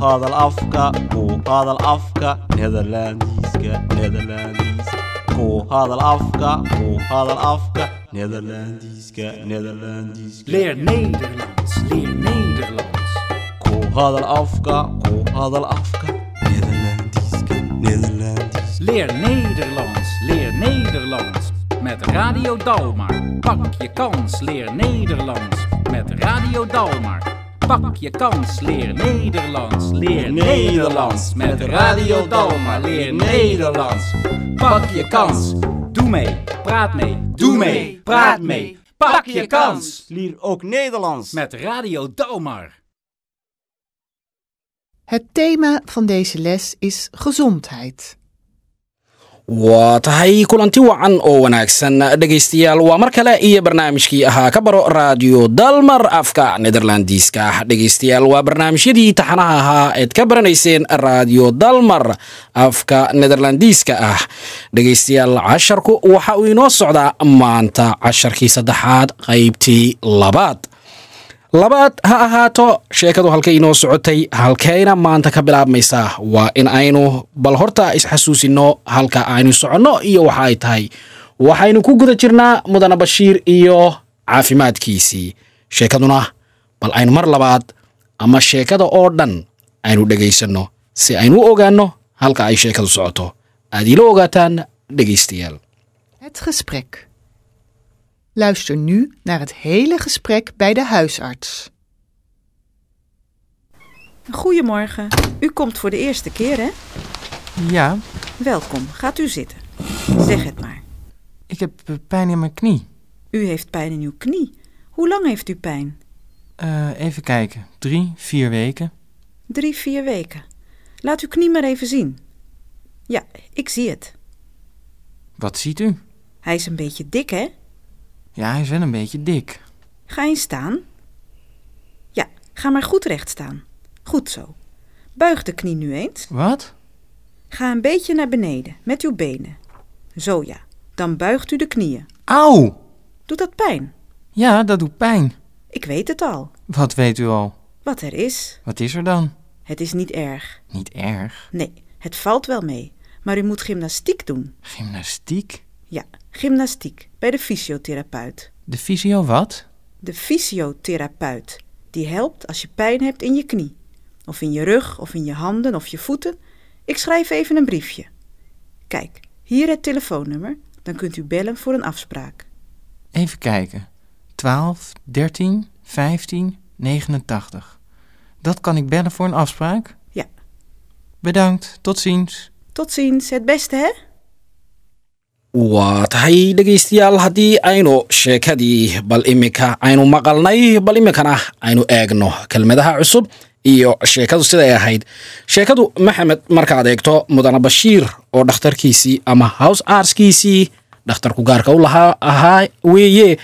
hadal afka ku hadal afka nederlandiska nederlandiska ku hadal afka ku hadal afka nederlandiska nederlandiska Leer Nederlands, leer Nederlands. ku hadal afka ku hadal afka nederlandiska nederlandiska Leer Nederlands, leer Nederlands. Met Radio Dalmar. Pak je kans, leer Nederlands. Met Radio Dalmar. Pak je kans, leer Nederlands. Leer Nederlands. Met Radio Dalmar. Leer Nederlands. Pak je kans. Doe mee, praat mee, doe mee, praat mee. Pak je kans. Leer ook Nederlands. Met Radio Dalmar. Het thema van deze les is gezondheid. Waa tahay kulanti wacan oo wanaagsan. Dhegaystayaal waa mar kale iyo barnaamijkii ahaa. Ka baro raadiyo dalmar afka nederlandiiska dhegaystayaal waa barnaamijyadii taxanaha ahaa eed ka baranayseen raadiyo dalmar afka nederlandiiska ah. Dhegaystayaal casharku waxa uu inoo socdaa maanta casharkii saddexaad qaybtii labaad labaad ha ahaato sheekadu halkay inoo socotay halkayna maanta ka bilaabmaysaa waa in aynu bal horta isxasuusinno halka aynu soconno iyo waxa ay tahay. Waxaynu ku guda jirnaa mudane bashiir iyo caafimaadkiisii sheekaduna bal aynu mar labaad ama sheekada oo dhan aynu dhegaysanno si aynu u ogaanno halka ay sheekadu socoto. Aad iila ogaataan dhegaystayaal. Luister nu naar het hele gesprek bij de huisarts. Goedemorgen. U komt voor de eerste keer, hè? Ja, Welkom. Gaat u zitten. Zeg het maar. ik heb eh, pijn in mijn knie. U heeft pijn in uw knie. Hoe lang heeft u pijn? Eh, even kijken. Drie, vier weken. Drie, vier weken. Laat uw knie maar even zien. Ja, ik zie het. Wat ziet u? Hij is een beetje dik, hè? Ja, hij is wel een beetje dik. Ga eens staan. Ja, ga maar goed recht staan. Goed zo. Buig de knie nu eens. Wat? Ga een beetje naar beneden met uw benen. Zo ja. Dan buigt u de knieën. Auw! Doet dat pijn? Ja, dat doet pijn. Ik weet het al. Wat weet u al? Wat er is. Wat is er dan? Het is niet erg. Niet erg. Nee, het valt wel mee. Maar u moet gymnastiek doen. Gymnastiek? Ja, gymnastiek bij de fysiotherapeut. De fysio wat? De fysiotherapeut. Die helpt als je pijn hebt in je knie. Of in je rug, of in je handen, of je voeten. Ik schrijf even een briefje. Kijk, hier het telefoonnummer. Dan kunt u bellen voor een afspraak. Even kijken. 12, 13, 15, 89. Dat kan ik bellen voor een afspraak? Ja. Bedankt. Tot ziens. Tot ziens, het beste hè? Waa tahay dhegaystayaal haddii aynu sheekadii bal iminka aynu maqalnay bal iminkana aynu eegno kelmadaha cusub iyo sheekadu siday ahayd. Sheekadu maxamed markaad eegto mudane bashiir oo dhakhtarkiisii ama house arskiisii dhakhtarku gaarka u lahaa ahaa weeye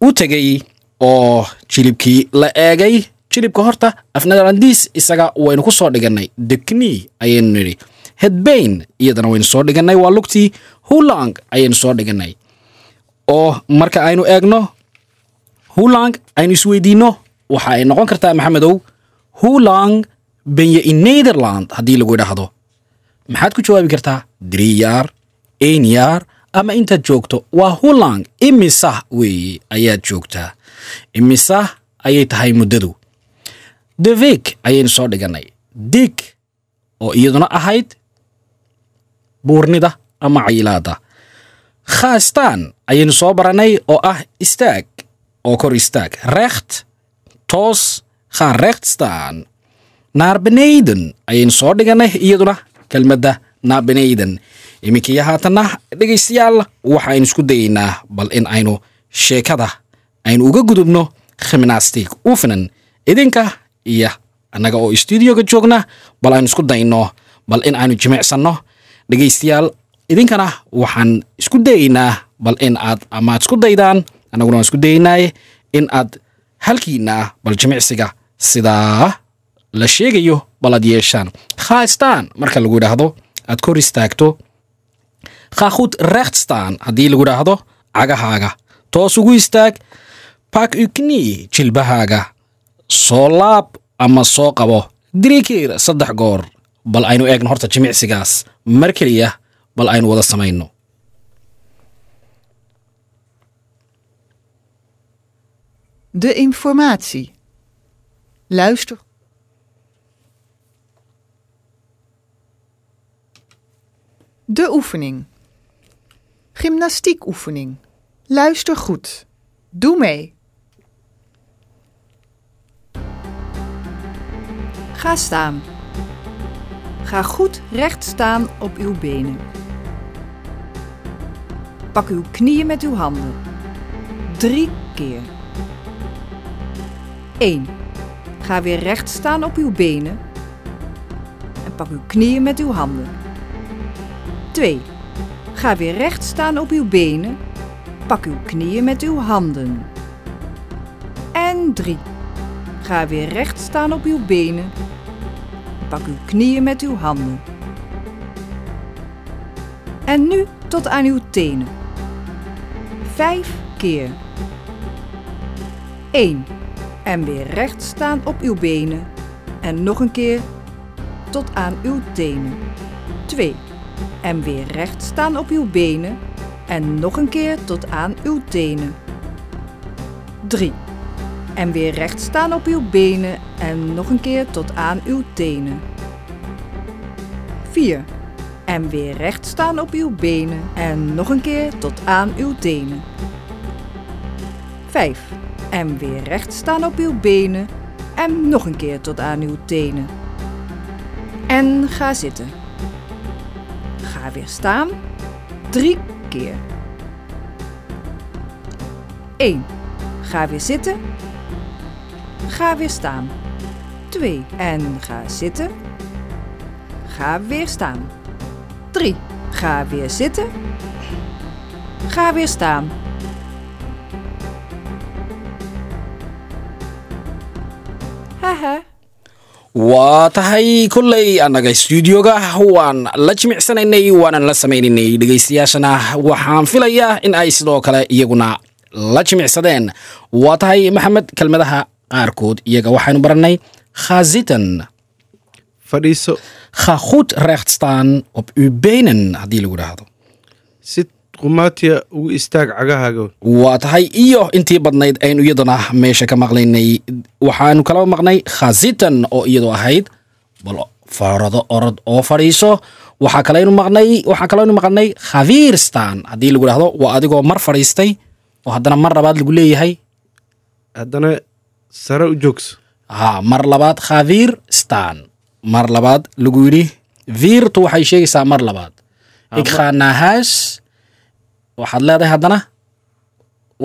u tegey oo jilibkii la eegay. Jilibka horta afnederandiis isaga waynu ku soo dhigannay. Dekni ayaynu nidhi hedbain iyadana waynu soo dhigannay. Waa lugtii hulang ayaynu soo dhigannay. Oo marka aynu eegno hulang aynu isweydiinno waxa ay noqon kartaa maxamedow hulang ben je in nederland haddii lagu idhaahdo maxaad ku jawaabi kartaa een jaar ama intaad joogto waa hulang. Imisa weeye ayaad joogtaa. Imisa ayay tahay muddadu. Devik ayaynu soo dhigannay. Dig oo iyaduna ahayd buurnida ama cayilaada. Khaastaan ayaynu soo barannay oo ah istaag oo kor istaag. Recht toos ga recht staan naar beneden ayaynu soo dhigannay iyaduna kelmadda naar beneden iminkiyo haatanna dhegaystayaal waxaynu isku dayaynaa bal in aynu sheekada aynu uga gudubno khimnaastig ufinan idinka iyo annaga oo stuudioga joogna bal aynu isku dayno bal in aynu jimicsanno dhegaystayaal idinkana waxaan isku dayaynaa bal in aad amaad isku daydaan annaguna waan isku dayaynaaye in aad halkiina bal jimicsiga sidaa la sheegayo bal aad yeeshaan. Khaastaan marka lagu idhaahdo aad kor istaagto. Ga goed recht staan haddii lagu idhaahdo cagahaaga. Toos ugu istaag pak u knie jilbahaaga. Soo laab ama soo qabo. Drie keer saddex goor bal aynu eegno horta jimicsigaas mar keliya bal aynu wada samayno De informatie. Luister. De oefening. Gymnastiekoefening. Luister goed. Doe mee. Ga staan. Ga goed recht staan op uw benen. Pak uw knieën met uw handen. Drie keer. 1. Ga weer recht staan op uw benen. En pak uw knieën met uw handen. 2. Ga weer recht staan op uw benen. Pak uw knieën met uw handen. En 3. Ga weer recht staan op uw benen. Pak uw knieën met uw handen. En nu tot aan uw tenen. Vijf keer. 1. En weer recht staan op uw benen. En nog een keer tot aan uw tenen. 2. En weer recht staan op uw benen. En nog een keer tot aan uw tenen. 3. En weer recht staan op uw benen en nog een keer tot aan uw tenen. 4. En weer recht staan op uw benen en nog een keer tot aan uw tenen. 5. En weer recht staan op uw benen en nog een keer tot aan uw tenen. En ga zitten. Ga weer staan. Drie keer. 1. Ga weer zitten. Ga weer staan. 2. En ga zitten. Ga weer staan. 3. Ga weer zitten. Ga weer staan. Haha. waa tahay kolley annaga stuudioga waan la jimicsanaynay waanan la samaynaynay dhegaystayaashana waxaan filayaa in ay sidoo kale iyaguna la jimicsadeen waa tahay maxamed kelmadaha qaarkood iyaga waxaynu barannay khazitan fadhiiso. Ga goed recht staan op uw benen haddii lagu dhahdo si qumaatiya ugu istaag cagahaaga. Waa tahay iyo intii badnayd aynu iyadana meesha ka maqlaynay. Waxaanu kala maqnay khazitan oo iyadoo ahayd bal farado orod oo fadhiiso. Waxaa kalaynu maqnay waxaa kalaynu maqnay khaviirstan haddii lagu dhahdo waa adigoo mar fadhiistay oo haddana mar labaad lagu leeyahay. Haddana sare u joogso. Ha mar labaad khaviir stan. Mar labaad lagu yidhi viirtu waxay sheegaysaa mar labaad. Ikhanahas waxaad leedahay haddana?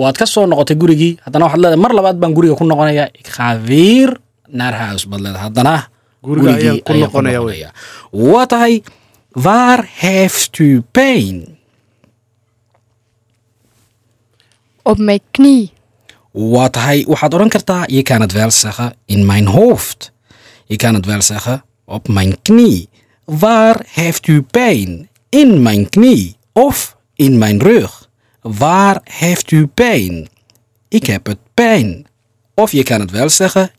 Waad ka soo noqotay gurigii. Haddana waxaad leedahay mar labaad baan guriga ku noqonaya. Ikhaviir narhaus baad leedahay haddana? Guriga ayaan gurigii ku ayaan noqonaya wey. waa tahay waar heeft u pain? Op mijn knie. Waa tahay waxaad odhan kartaa je kan het wel in mijn hoofd. Je kan het wel zeggen op mijn knie waar heeft u pijn in mijn knie of in mijn rug? Waar heeft u ik heb het pijn. Of je kan het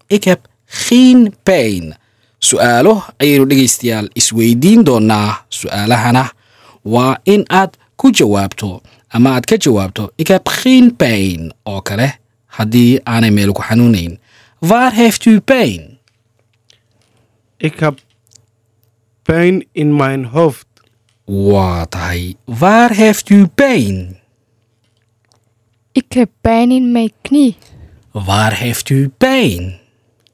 ik heb geen pijn. Su'aalo ayaynu dhegaystayaal isweydiin doonaa su'aalahana. Waa in aad ku jawaabto ama aad ka jawaabto ik heb geen oo kale haddii aanay meel ku xanuunayn. Waar heeft u pijn? Ik heb pijn in mijn hoofd. Waa tahay. Waar heeft u pijn? Ik heb pijn in mijn knie. waar heeft u pijn?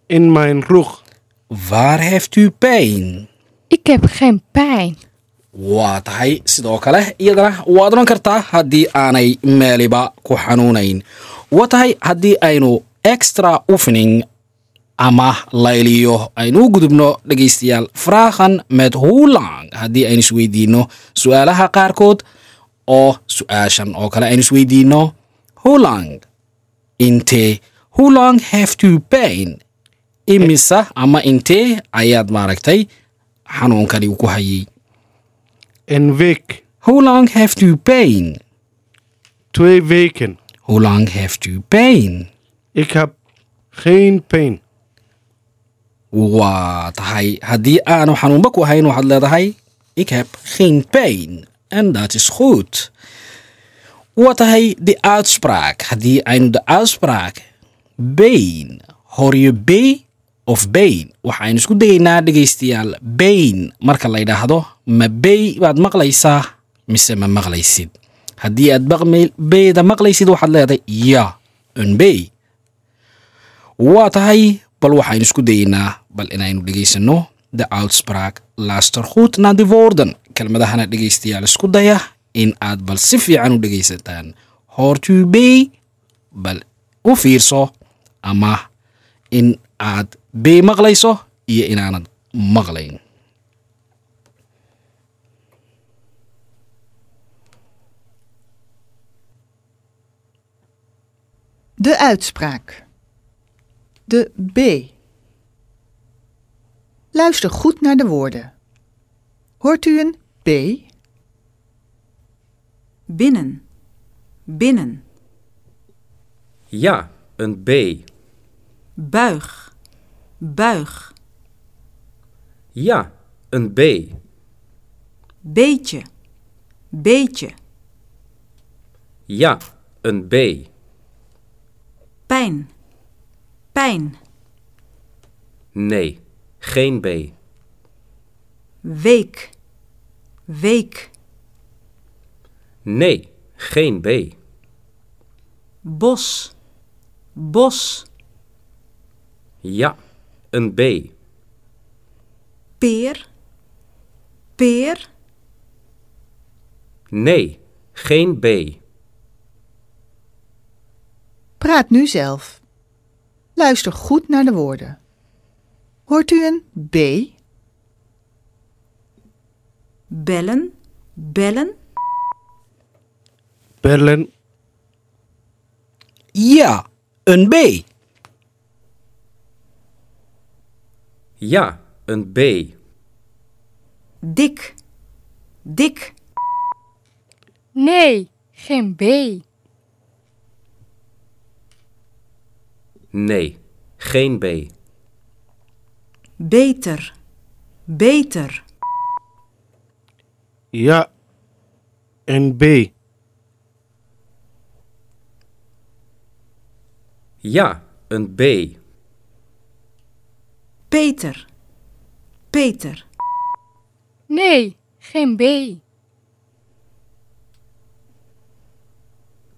In mijn rug. Waar heeft u pijn? Ik heb geen pijn. waa tahay. Sidoo kale iyadana waad odhan kartaa haddii aanay meeliba ku xanuunayn waa tahay haddii aynu extra oefening ama layliyo aynu u gudubno dhegaystayaal fraagan met hulang haddii aynu isweydiino su'aalaha qaarkood oo su'aashan oo kale aynu isweydiino hulang intee? Hulang heeft u pain. Imisa ama intee? Ayaad maaragtay xanuunkani uu ku hayay. Een week Hoe lang Hoe lang heeft u pijn? ik heb geen pijn. Waa tahay. Haddii aanu xanuunba ku ahayn waxaad leedahay ik heb geen pijn. En dat is goed. Waa tahay de uitspraak. Haddii aynu de uitspraak. Bain hoor je b of bain waxaynu isku dayaynaa dhegaystayaal bain marka la yidhaahdo ma bey baad maqlaysaa mise ma maqlaysid haddii aad beyda maqlaysid waxaad leedahay ya un bey. Waa tahay bal waxaynu isku dayaynaa bal inaynu dhegaysano luister goed naar de woorden kelmadahana dhegaystayaal isku daya in aad bal si fiican u dhegaysataan. B bal u fiirso ama in aad b maqlayso iyo inaanad maqlayn De uitspraak. De B. Luister goed naar de woorden. Hoort u een B? Binnen. Binnen. Ja, een B. Buig. Buig. Ja, een B. Beetje. Beetje. Ja, een B. Pijn. Pijn. Nee, geen B. Week. Week. Nee, geen B. Bos. Bos. Ja, een B. Peer. Peer. Nee, geen B. Praat nu zelf. Luister goed naar de woorden. Hoort u een B? Bellen. Bellen. Bellen. ja een b Ja, een B. Dik. Dik. Nee, geen B. Nee, geen B. Beter. Beter. Ja. En B. Ja, een B. Peter. Peter. Nee, geen B.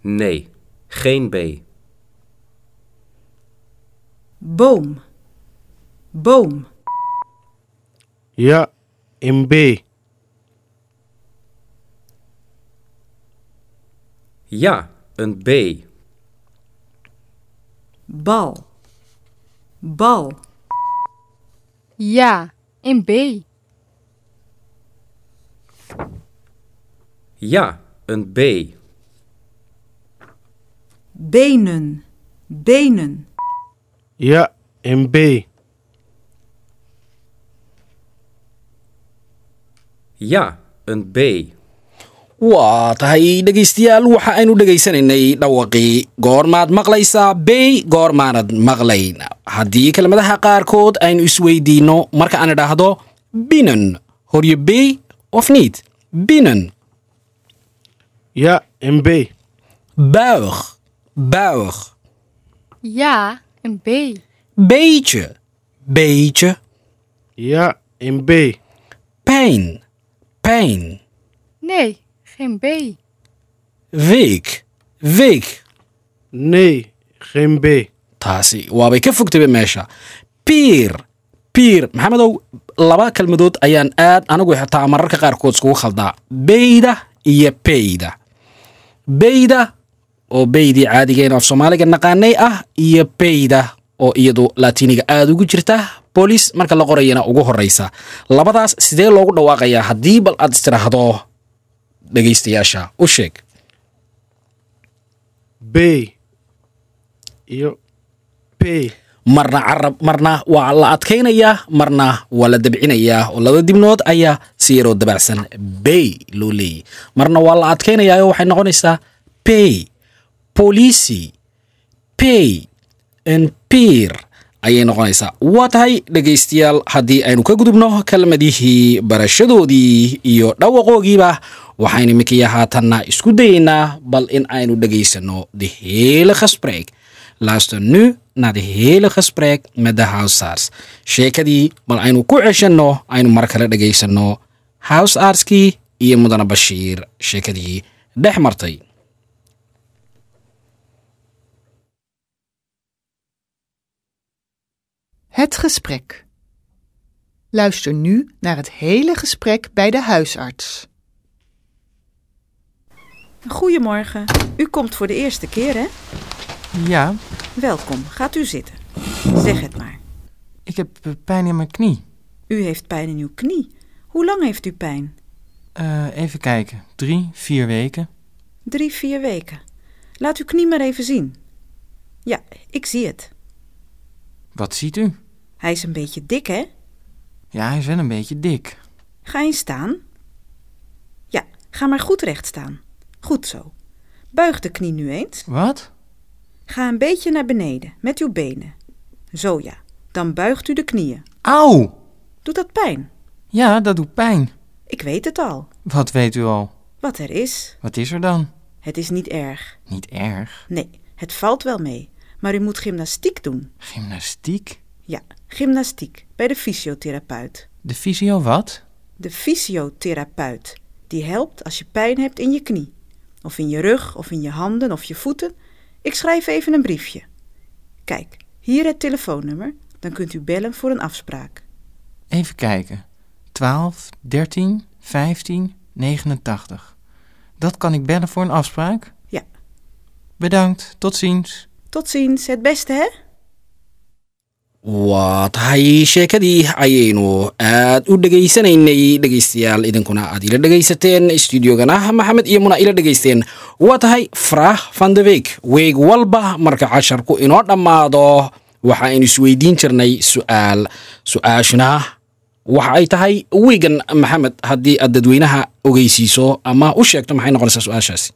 Nee, geen B. Boom. Boom. Ja. En B. Ja, een B. Bal. Bal. Ja, een B. Ja, een B. Benen. Benen. B. Ja, een B. waa tahay dhegaystayaal waxa aynu dhegaysanaynay dhawaqii goormaad maqlaysaa b goormaanad maqlayn haddii kelmadaha qaarkood aynu isweydiinno marka aan idhaahdo binnen hoor je b of niet binnen Ja. En B. buig buig Ja, een B. beetje beetje Ja. En B. pijn pijn Nee, geen B. week week Nee. Geen B. taasi waabay ka fogtaba meesha piir piir maxamedow laba kelmadood ayaan aad anigu xitaa mararka qaarkood iskugu khaldaa beyda iyo peyda beyda oo beydii caadigeena af soomaaliga naqaanay ah iyo peyda oo iyadu laatiiniga aada ugu jirta boolis marka la qorayana ugu horeysa labadaas sidee loogu dhawaaqayaa haddii bal aad istiraahdo? Dhegaystayaasha u sheeg. Iyo marna carab marna waa la adkaynayaa marna waa la dabcinayaa oo laba dibnood ayaa si yaroo dabacsan bay loo leeyay. Marna waa la adkaynayaa oo waxay noqonaysaa pay polisi pay n piir ayay noqonaysaa. Waa tahay dhegaystayaal haddii aynu ka gudubno kelmadihii barashadoodii iyo dhawaqoogiiba waxaynu iminkaya haatanna isku dayeynaa bal in aynu dhegaysanno de hele gesprek luister nu naar de hele gesprek met de huisarts sheekadii bal aynu ku ceshanno aynu mar kale dhegaysanno. Huisartskii iyo mudane bashiir sheekadii dhex martay Het gesprek. Luister nu naar het hele gesprek bij de huisarts. Goedemorgen. U komt voor de eerste keer, hè? Ja, Welkom. Gaat u zitten. Zeg het maar. ik heb eh, pijn in mijn knie. U heeft pijn in uw knie. Hoe lang heeft u pijn? Eh, even kijken. Drie, vier weken. Drie, vier weken. Laat uw knie maar even zien. Ja, ik zie het. Wat ziet u? Hij is een beetje dik, hè? Ja, hij is wel een beetje dik. Ga eens staan. Ja, ga maar goed recht staan. Goed zo. Buig de knie nu eens. Wat? Ga een beetje naar beneden met uw benen. Zo ja. Dan buigt u de knieën. Auw! Doet dat pijn? Ja, dat doet pijn. Ik weet het al. Wat weet u al? Wat er is. Wat is er dan? Het is niet erg. Niet erg. Nee, het valt wel mee. Maar u moet gymnastiek doen. Gymnastiek? Ja, gymnastiek bij de fysiotherapeut. De fysio wat? De fysiotherapeut. Die helpt als je pijn hebt in je knie. Of in je rug, of in je handen, of je voeten. Ik schrijf even een briefje. Kijk, hier het telefoonnummer. Dan kunt u bellen voor een afspraak. Even kijken. 12, 13, 15, 89. Dat kan ik bellen voor een afspraak? Ja. Bedankt. Tot ziens. Tot ziens, het beste hè? waa tahay sheekadii ayaynu aad. U dhegaysanaynay dhegaystayaal idinkuna aad ila dhegaysateen stuudiogana maxamed iyo muna ila dhegaysteen waa tahay farah van de week. Weeg walba marka casharku inoo dhammaado waxa aynu isweydiin jirnay su'aal su'aashuna waxa ay tahay wiigan maxamed haddii aad dadweynaha ogeysiiso ama u sheegto maxay noqonaysaa su'aashaasi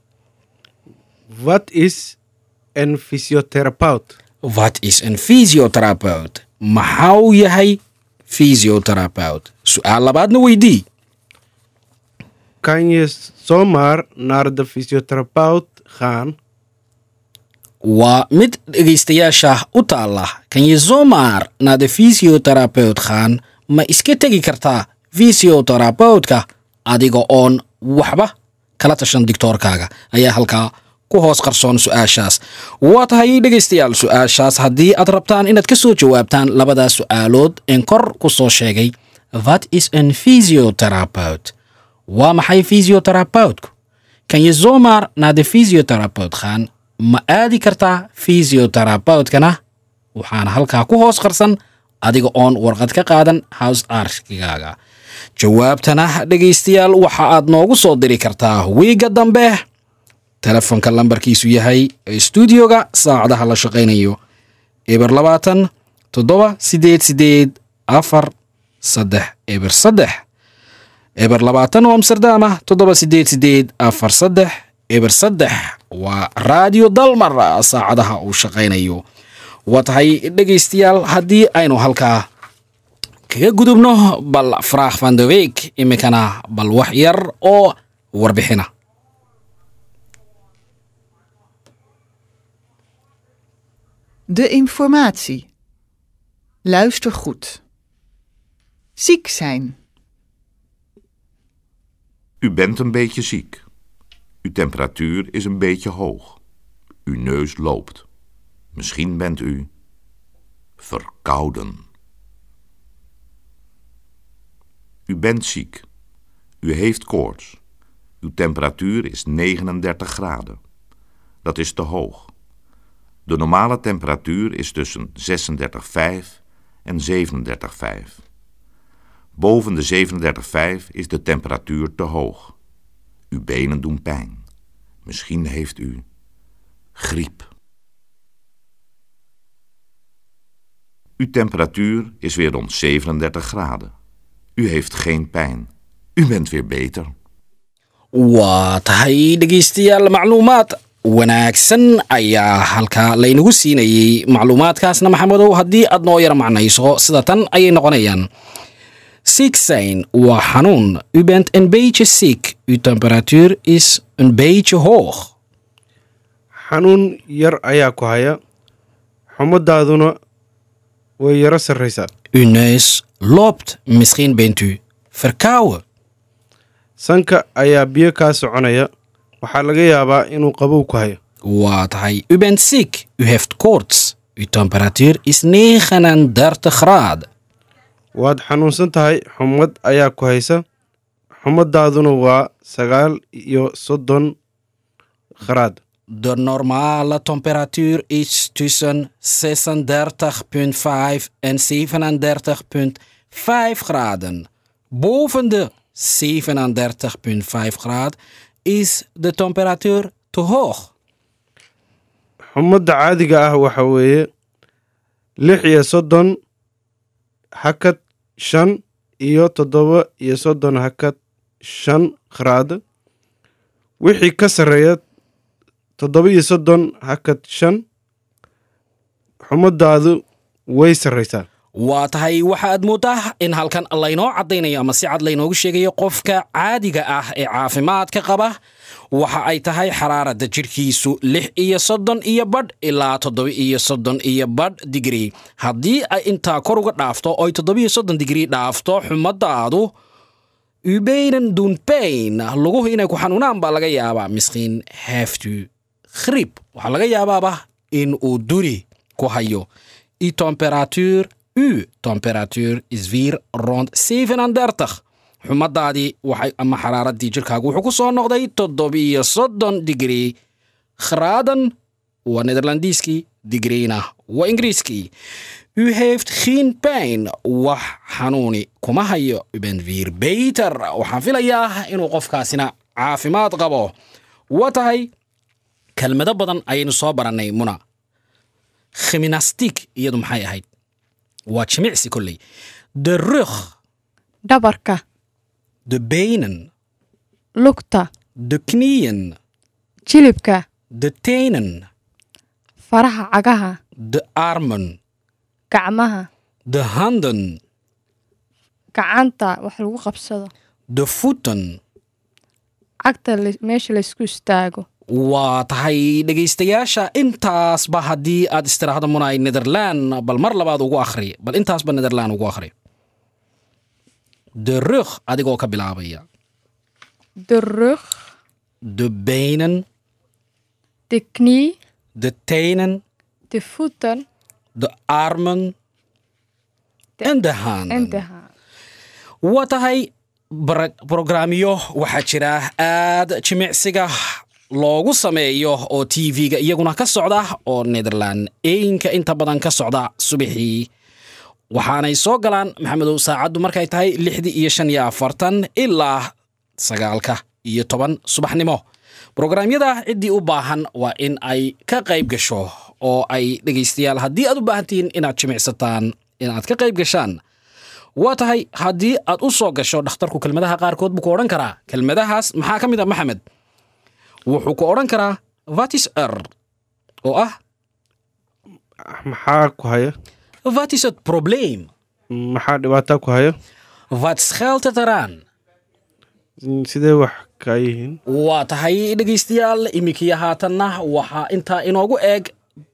Een fysiotherapeut? wat is een fysiotherapeut? Maxaa uu yahay fysiotherapeut? Su'aal labaadna weydii Kan je zomaar naar de gaan? waa mid dhegaystayaasha u taalla kan je zomaar naar de fysiotherapeut gaan? Ma iska tegi kartaa fysiotherapeutka adiga oon waxba kala tashan digtoorkaaga ayaa halkaa ku hoos qarsoon su'aashaas. Waa tahay dhegaystayaal su'aashaas. Haddii aad rabtaan inaad ka soo jawaabtaan labadaas su'aalood een kor ku soo sheegay wat is een fysiotherapeut waa maxay fysiotherapeutku kan je zomaar naar de fysiotherapeut gaan ma aadi kartaa fysiotherapeutkana waxaana halkaa ku hoos qarsan adiga oon warqad ka qaadan house arkigaaga jawaabtana dhegaystayaal waxa aad noogu soo diri kartaa. Wiiga dambe telefoonka lambarkiisu yahay stuudioga saacadaha la shaqaynayo eber labaatan toddoba sideed sideed afar saddex eber saddex. Eber labaatan oo amsterdama toddoba sideed sideed afar saddex eber saddex. Waa radio dalmar saacadaha uu shaqaynayo. Waa tahay dhegaystayaal haddii aynu halkaa kaga gudubno bal faraakh van de week iminkana bal wax yar oo warbixina De informatie. Luister goed. Ziek zijn. U bent een beetje ziek. Uw temperatuur is een beetje hoog. Uw neus loopt. Misschien bent u verkouden. U bent ziek. U heeft koorts. Uw temperatuur is 39 graden. Dat is te hoog. De normale temperatuur is tussen 36,5 en 37,5. Boven de 37,5 is de temperatuur te hoog. Uw benen doen pijn. Misschien heeft u griep. Uw temperatuur is weer rond 37 graden. U heeft geen pijn. U bent weer beter. waa tahay dhegaystayaal macluumaad wanaagsan ayaa halkaa laynagu siinayey macluumaadkaasna maxamedow haddii aad noo yara macnayso sida tan ayay noqonayaan Zieksein waa xanuun. U bent een beetje ziek. Uw temperatuur is een beetje hoog. xanuun yar ayaa ku haya xumadaaduna way yaro sarraysaa Uw neus loopt. Misschien bent u verkouden. sanka ayaa biyo kaa soconaya waxaa laga yaabaa inuu qabow ku hayo Waa tahay. U bent ziek. U heeft koorts. Uw temperatuur is 39 graden. waad xanuunsan tahay xumad ayaa ku haysa xumadaaduna waa sagaal iyo soddon kharaad De normale temperatuur is tussen 36,5 en 37,5 graden. Boven de 37,5 graden is de temperatuur te hoog. xumadda caadiga ah waxa weeye lix iyo soddon hakad shan iyo toddoba iyo soddon hakad shan kharaad wixii ka sarreeya toddoba iyo soddon hakad shan xumadaadu way sarraysaa waa tahay waxa aad moodaa in halkan laynoo caddaynayo ama si cad laynoogu sheegayo qofka caadiga ah ee caafimaadka qaba. Waxa ay tahay xaraaradda jidhkiisu lix iyo soddon iyo badh ilaa toddoba iyo soddon iyo badh digrii haddii ay intaa kor uga dhaafto oo ay toddoba iyo soddon digrii dhaafto xumadaadu ubeynan dunbayn luguhu inay ku xanuunaan baa laga yaabaa. Miskiin heftu khriib waxaa laga yaabaaba in uu duri ku hayo. I u temperatuur is vier rond 37 xumadaadii waxay ama xaraaradii jirkaagu wuxuu ku soo noqday toddobiyo soddon digrii graden waa nederlandiiskii digriina waa ingiriiskii u heeft geen pijn wax xanuuni kuma hayo. U bent vier beter waxaan filayaa inuu qofkaasina caafimaad qabo. Waa tahay kelmado badan ayaynu soo barannay muna. Khiminastik iyadu maxay ahayd waa jimicsi kolley de rug dhabarka de benen lugta de knieën jilibka de tenen faraha cagaha de armen gacmaha de handen gacanta wax lagu qabsado. De voeten cagta meesha laysku istaago waa tahay dhegaystayaasha intaasba haddii aad istiraahdo munay netherland bal mar labaad ugu akhri bal intaasba netherland ugu akhri. De rug adigoo ka bilaabaya. De rug de benen de knie. De tenen de voeten. De armen. En de handen en de haan. Waa tahay brograamyo waxaa jira aad jimicsiga loogu sameeyo oo tv-ga iyaguna ka socda oo netherland eeyinka inta badan ka socda subaxii. Waxaanay soo galaan maxamedow saacaddu markay tahay lixdii iyo shan iyo afartan ilaa sagaalka iyo toban subaxnimo. Brograamyada ciddii u baahan waa in ay ka qayb gasho oo ay dhegaystayaal haddii aad u baahan tihiin inaad jimicsataan inaad ka qayb gashaan. Waa tahay haddii aad u soo gasho dhakhtarku kelmadaha qaarkood buu ku odhan karaa. Kelmadahaas maxaa ka mid a maxamed wuxuu ku odhan karaa vatis er oo ah maxaa ku haya vatis het probleem maxaa dhibaataa ku haya eraan sidee wax kaa yihiin? Waa tahay dhegaystayaal iminkii haatanna waxaa intaa inoogu eeg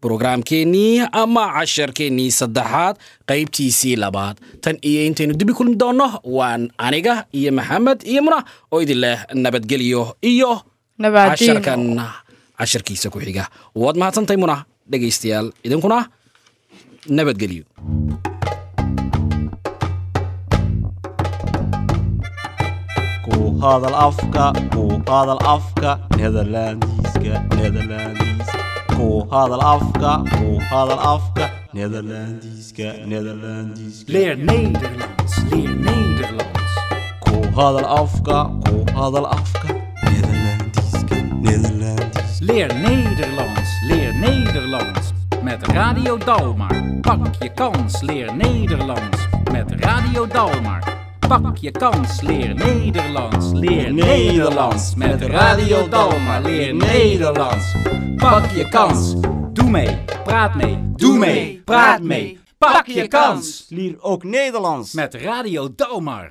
brograamkeennii ama casharkeennii saddexaad qaybtiisii labaad. Tan iyo intaynu dibi kulmi doonno waan aniga iyo maxamed iyo muna oo idin leh nabadgelyo iyo. Casharkan casharkiisa ku xiga. Waad mahadsantahay muna dhegaystayaal. Idinkuna nabadgelyo. Ku hadal afka ku hadal afka nederlandiska nederlandiska. Ku hadal afka ku hadal afka nederlandiska nederlandiska. Leer Nederlands, leer Nederlands. ku hadal afka ku hadal afka Leer Nederlands, leer Nederlands. Met Radio Dalmar. Pak je kans, leer Nederlands. Met Radio Dalmar. Pak je kans, leer Nederlands. Leer Nederlands met Radio Dalmar. Leer Nederlands. Pak je kans. Doe mee, praat mee, doe mee, praat mee. Pak je kans Leer ook Nederlands. met Radio Dalmar.